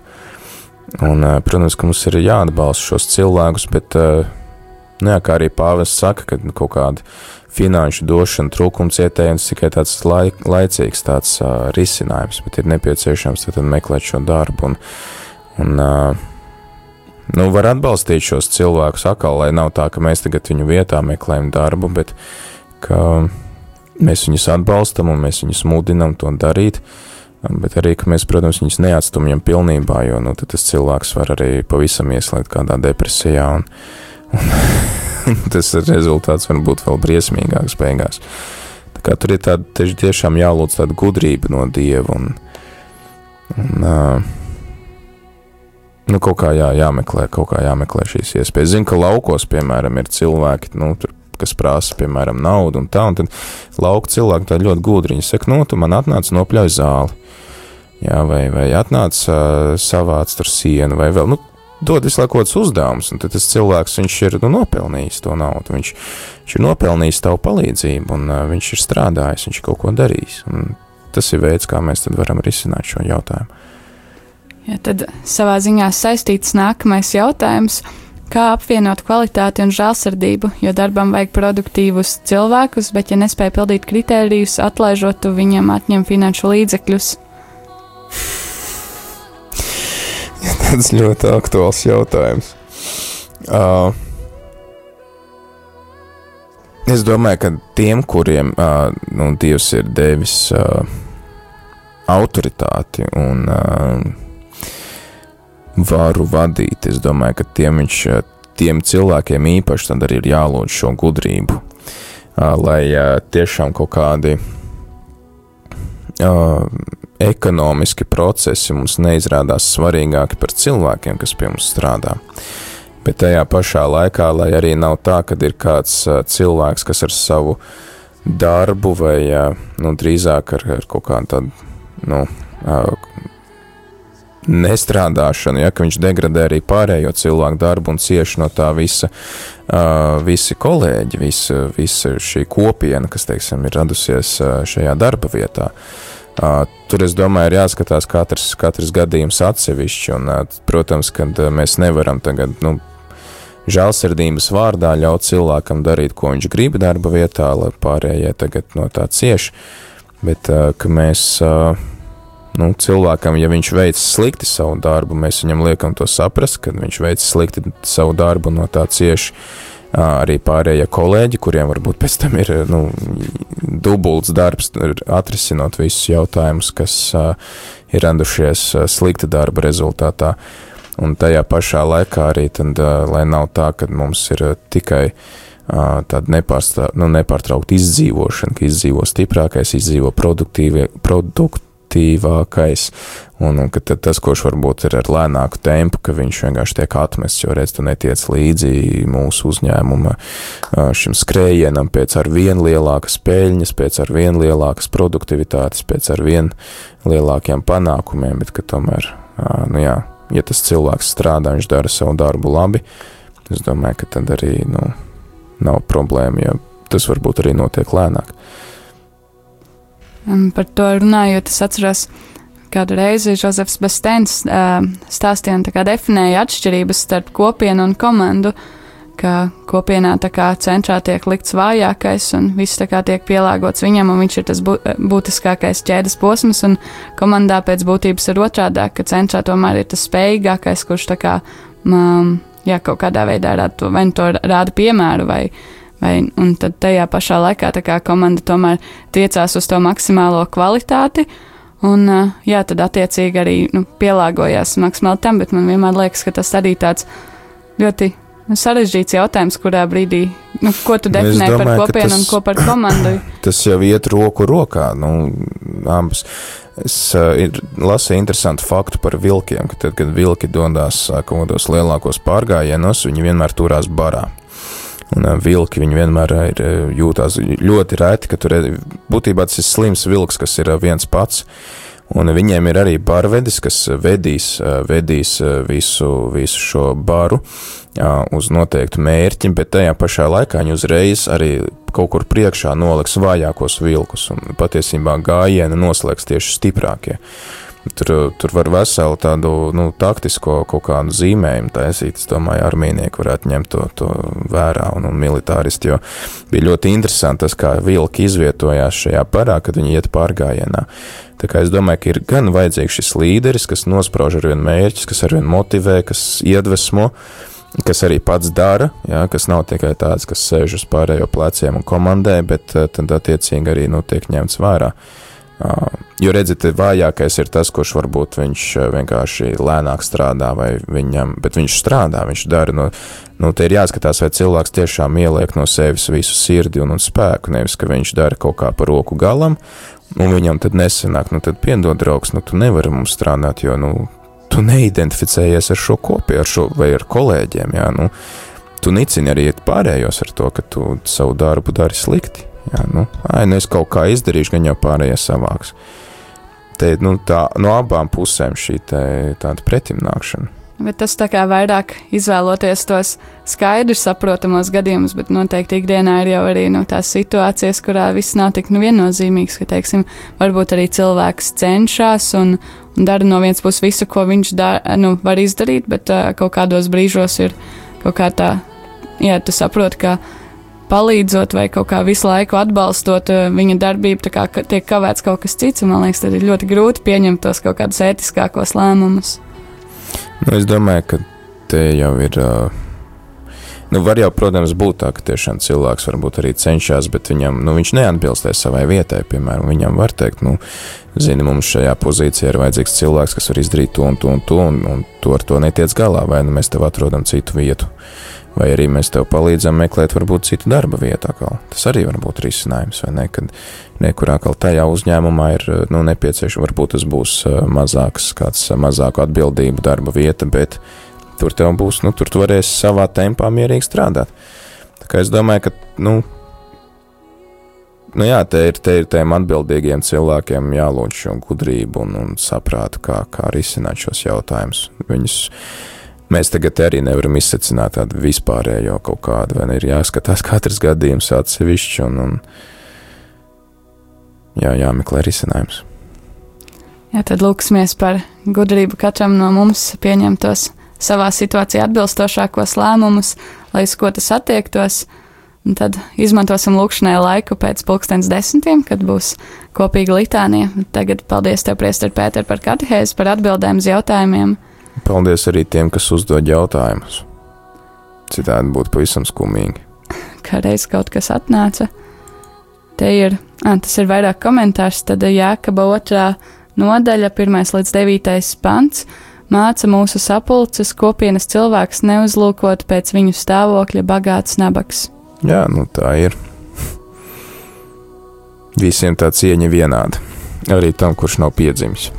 Un, protams, ka mums ir jāatbalsta šos cilvēkus, bet Nu, jā, kā arī pāvests saka, ka nu, kaut kāda finanšu došana, trūkums ietējums tikai tāds laik, laicīgs tāds uh, risinājums, bet ir nepieciešams tad meklēt šo darbu. Un, un, uh, nu, var atbalstīt šos cilvēkus atkal, lai nav tā, ka mēs tagad viņu vietā meklējam darbu, bet mēs viņus atbalstam un mēs viņus mudinam to darīt. Bet arī, ka mēs, protams, viņus neatstumjam pilnībā, jo nu, tas cilvēks var arī pavisam ieslēgt kādā depresijā. Un, *laughs* Un tas rezultāts var būt vēl briesmīgāks beigās. Tā kā tur ir tāda tiešām jālūdz tāda gudrība no Dieva un, un uh, nu, kaut kā jā, jāmeklē, kaut kā jāmeklē šīs iespējas. Zinu, ka laukos, piemēram, ir cilvēki, nu, tur, kas prasa, piemēram, naudu un tā, un tad lauka cilvēki tā ļoti gudri, viņi saka, nu, tu man atnāc nopļauj zāli. Jā, vai, vai atnāc uh, savāc tur sienu, vai vēl, nu, dod kādus uzdevumus, un tas cilvēks ir nu, nopelnījis to naudu. Viņš, viņš ir nopelnījis tavu palīdzību, un uh, viņš ir strādājis, viņš ir kaut ko darījis. Tas ir veids, kā mēs varam risināt šo jautājumu. Ja tad savā ziņā saistīts nākamais jautājums. Kā apvienot kvalitāti un žēlsirdību, jo darbam vajag produktīvus cilvēkus, bet, ja nespēj pildīt kritērijus, atlaižot, tu viņam atņem finanšu līdzekļus. *laughs* tāds ļoti aktuāls jautājums. Uh, es domāju, ka tiem, kuriem uh, nu, Dievs ir devis uh, autoritāti un uh, varu vadīt, es domāju, ka tiem, viņš, uh, tiem cilvēkiem īpaši tad arī ir jālūdz šo gudrību, uh, lai uh, tiešām kaut kādi ekonomiski procesi mums neizrādās svarīgāki par cilvēkiem, kas pie mums strādā. Bet tajā pašā laikā, lai arī nav tā, ka ir kāds cilvēks, kas ar savu darbu vai nu, drīzāk ar, ar kaut kādu tādu nu, nestrādāšanu, ja ka viņš degradē arī pārējo cilvēku darbu un cieši no tā visa, uh, visi kolēģi, visa, visa šī kopiena, kas, teiksim, ir radusies uh, šajā darba vietā. Uh, tur, es domāju, ir jāskatās katrs, katrs gadījums atsevišķi, un, uh, protams, kad uh, mēs nevaram tagad, nu, žēlsirdības vārdā ļaut cilvēkam darīt, ko viņš grib darba vietā, lai pārējie tagad no tā cieš, bet, uh, ka mēs, uh, nu, cilvēkam, ja viņš veic slikti savu darbu, mēs viņam liekam to saprast, kad viņš veic slikti savu darbu no tā cieši, arī pārējie kolēģi, kuriem varbūt pēc tam ir nu, dubults darbs, atrisinot visus jautājumus, kas uh, ir radušies uh, slikta darba rezultātā. Un tajā pašā laikā arī, tad, uh, lai nav tā, ka mums ir uh, tikai uh, tāda nu, nepārtraukta izdzīvošana, ka izdzīvo stiprākais, izdzīvo produktīvie, produktīvie aktīvākais, un, un ka tas, kurš varbūt ir ar lēnāku tempu, ka viņš vienkārši tiek atmests, jo redz, tu netiec līdzi mūsu uzņēmuma šim skrējienam pēc ar vien lielākas peļņas, pēc ar vien lielākas produktivitātes, pēc ar vien lielākiem panākumiem, bet ka tomēr, nu jā, ja tas cilvēks strādā, viņš dara savu darbu labi, es domāju, ka tad arī, nu, nav problēma, ja tas varbūt arī notiek lēnāk. Un par to runājot, es atceros, kādu reizi Jozefs Bestens uh, stāstīja un definēja atšķirības starp kopienu un komandu, ka kopienā kā, centrā tiek likts vājākais un viss kā, tiek pielāgots viņam, un viņš ir tas bū, būtiskākais ķēdes posms, un komandā pēc būtības ir otrādi, ka centrā tomēr ir tas spējīgākais, kurš kā, um, jā, kaut kādā veidā rāda to, vai nu to rāda piemēru vai Vai, un tad tajā pašā laikā kā, komanda tomēr tiecās uz to maksimālo kvalitāti. Un, jā, tad attiecīgi arī nu, pielāgojās maksimāli tam, bet man vienmēr liekas, ka tas arī tāds ļoti nu, sarežģīts jautājums, kurā brīdī, nu, ko tu definē domāju, par kopienu tas, un ko par komandu. *clears throat* Tas jau iet roku rokā, nu, abas. Es uh, lasīju interesantu faktu par vilkiem, ka tad, kad vilki dodas kaut kādos lielākos pārgājienos, viņi vienmēr turās barā. Un vilki viņi vienmēr ir jūtās ļoti reti, ka tur ir būtībā tas ir slims vilks, kas ir viens pats. Un viņiem ir arī barvedis, kas vedīs, vedīs visu, visu šo baru uz noteiktu mērķi, bet tajā pašā laikā viņi uzreiz arī kaut kur priekšā noliks vājākos vilkus, un patiesībā gājienu noslēgs tieši stiprākie. Tur, tur var veselu tādu nu, taktisko kaut kādu zīmējumu taisīt. Es domāju, armīnieki varētu ņemt to, to vērā un, un militāristi, jo bija ļoti interesanti tas, kā vilki izvietojās šajā parā, kad viņi iet pārgājienā. Tā kā es domāju, ka ir gan vajadzīgs šis līderis, kas nosprauž ar vienu mērķi, kas ar vienu motivē, kas iedvesmo, kas arī pats dara, jā, kas nav tikai tāds, kas sēž uz pārējo pleciem un komandē, bet tad attiecīgi arī nu, tiek ņemts vērā. Uh, jo, redziet, vājākais ir tas, kurš varbūt viņš vienkārši lēnāk strādā, vai viņam, bet viņš strādā, viņš dara no, nu, te ir jāskatās, vai cilvēks tiešām ieliek no sevis visu sirdi un, un spēku, nevis, ka viņš dara kaut kā par roku galam, un viņam tad nesanāk, nu, tad piedod, draugs, nu, tu nevari mums strādāt, jo, nu, tu neidentificējies ar šo kopiju, ar šo vai ar kolēģiem, jā, nu, tu nicini arī pārējos ar to, ka tu savu darbu dari slikti. Jā, nu, ai, nu es kaut kā izdarīšu, gan jau pārējie savāks. Te nu, tā, no abām pusēm šī tāda pretimnākšana. Bet tas tā kā vairāk izvēloties tos skaidrs saprotamos gadījumus, bet noteikti ikdienā ir jau arī nu, tās situācijas, kurā viss nav tik nu, viennozīmīgs, ka, teiksim, varbūt arī cilvēks cenšas un, un dara no vienas puses visu, ko viņš dar, nu, var izdarīt, bet uh, kaut kādos brīžos ir kaut kā tā, jā, tu saproti, ka palīdzot vai kaut kā visu laiku atbalstot uh, viņa darbību, kā ka tiek kavēts kaut kas cits. Man liekas, tad ir ļoti grūti pieņemt tos kaut kādus ētiskākos lēmumus. Nu, es domāju, ka te jau ir. ā, Nu, var jau, protams, būt tā, ka tiešām cilvēks varbūt arī cenšas, bet viņam, nu, viņš neatbilstē savai vietai. Piemēram, viņam var teikt, nu, zini, mums šajā pozīcijā ir vajadzīgs cilvēks, kas var izdarīt to un to un to, un, un tu ar to netiec galā, vai nu mēs tev atrodam citu vietu, vai arī mēs tev palīdzam meklēt varbūt citu darba vietu. Tas arī var būt risinājums, vai ne? Kad nekurā tajā uzņēmumā ir nu, nepieciešams, varbūt tas būs ā, mazāks, kāds ā, mazāku atbildību darba vieta, bet tur tev būs, nu, tur tu varēsi savā tempā mierīgi strādāt. Tā kā es domāju, ka, nu, nu jā, te ir, te ir tiem atbildīgiem cilvēkiem jālūdz šo gudrību un, un saprātu, kā, kā risināt šos jautājumus. Viņus mēs tagad arī nevaram izsacināt tādu vispārējo kaut kādu, vai ne, ir jāskatās katrs gadījums atsevišķi un, un jā, jāmeklē risinājums. Jā, tad lūksimies par gudrību katram no mums pieņemt tos savā situācijā atbilstošākos lēmumus, lai uz ko tas attiektos. Un tad izmantosim lūkšanai laiku pēc pulkstens desmitiem, kad būs kopīga litānija. Tagad paldies tev, Priester Pēter, par katehēzi, par atbildēm uz jautājumiem. Paldies arī tiem, kas uzdod jautājumus. Citādi būtu pavisam skumīgi. Kā reiz kaut kas atnāca. Te ir, ah, tas ir vairāk komentārs, tad Jākaba otrā nodaļa, 1 līdz 9 pants. Māca mūsu sapulces kopienas cilvēks neuzlūkot pēc viņu stāvokļa bagāts nabaks. Jā, nu tā ir. Visiem tā cieņa vienāda. Arī tam, kurš nav piedzimis.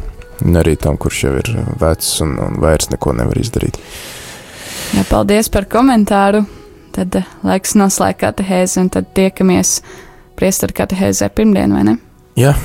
Un arī tam, kurš jau ir vecs un, un vairs neko nevar izdarīt. Jā, paldies par komentāru. Tad eh, laiks noslēgt katehēzi, un tad tiekamies priesteru katehēzē pirmdien, vai ne? Jā,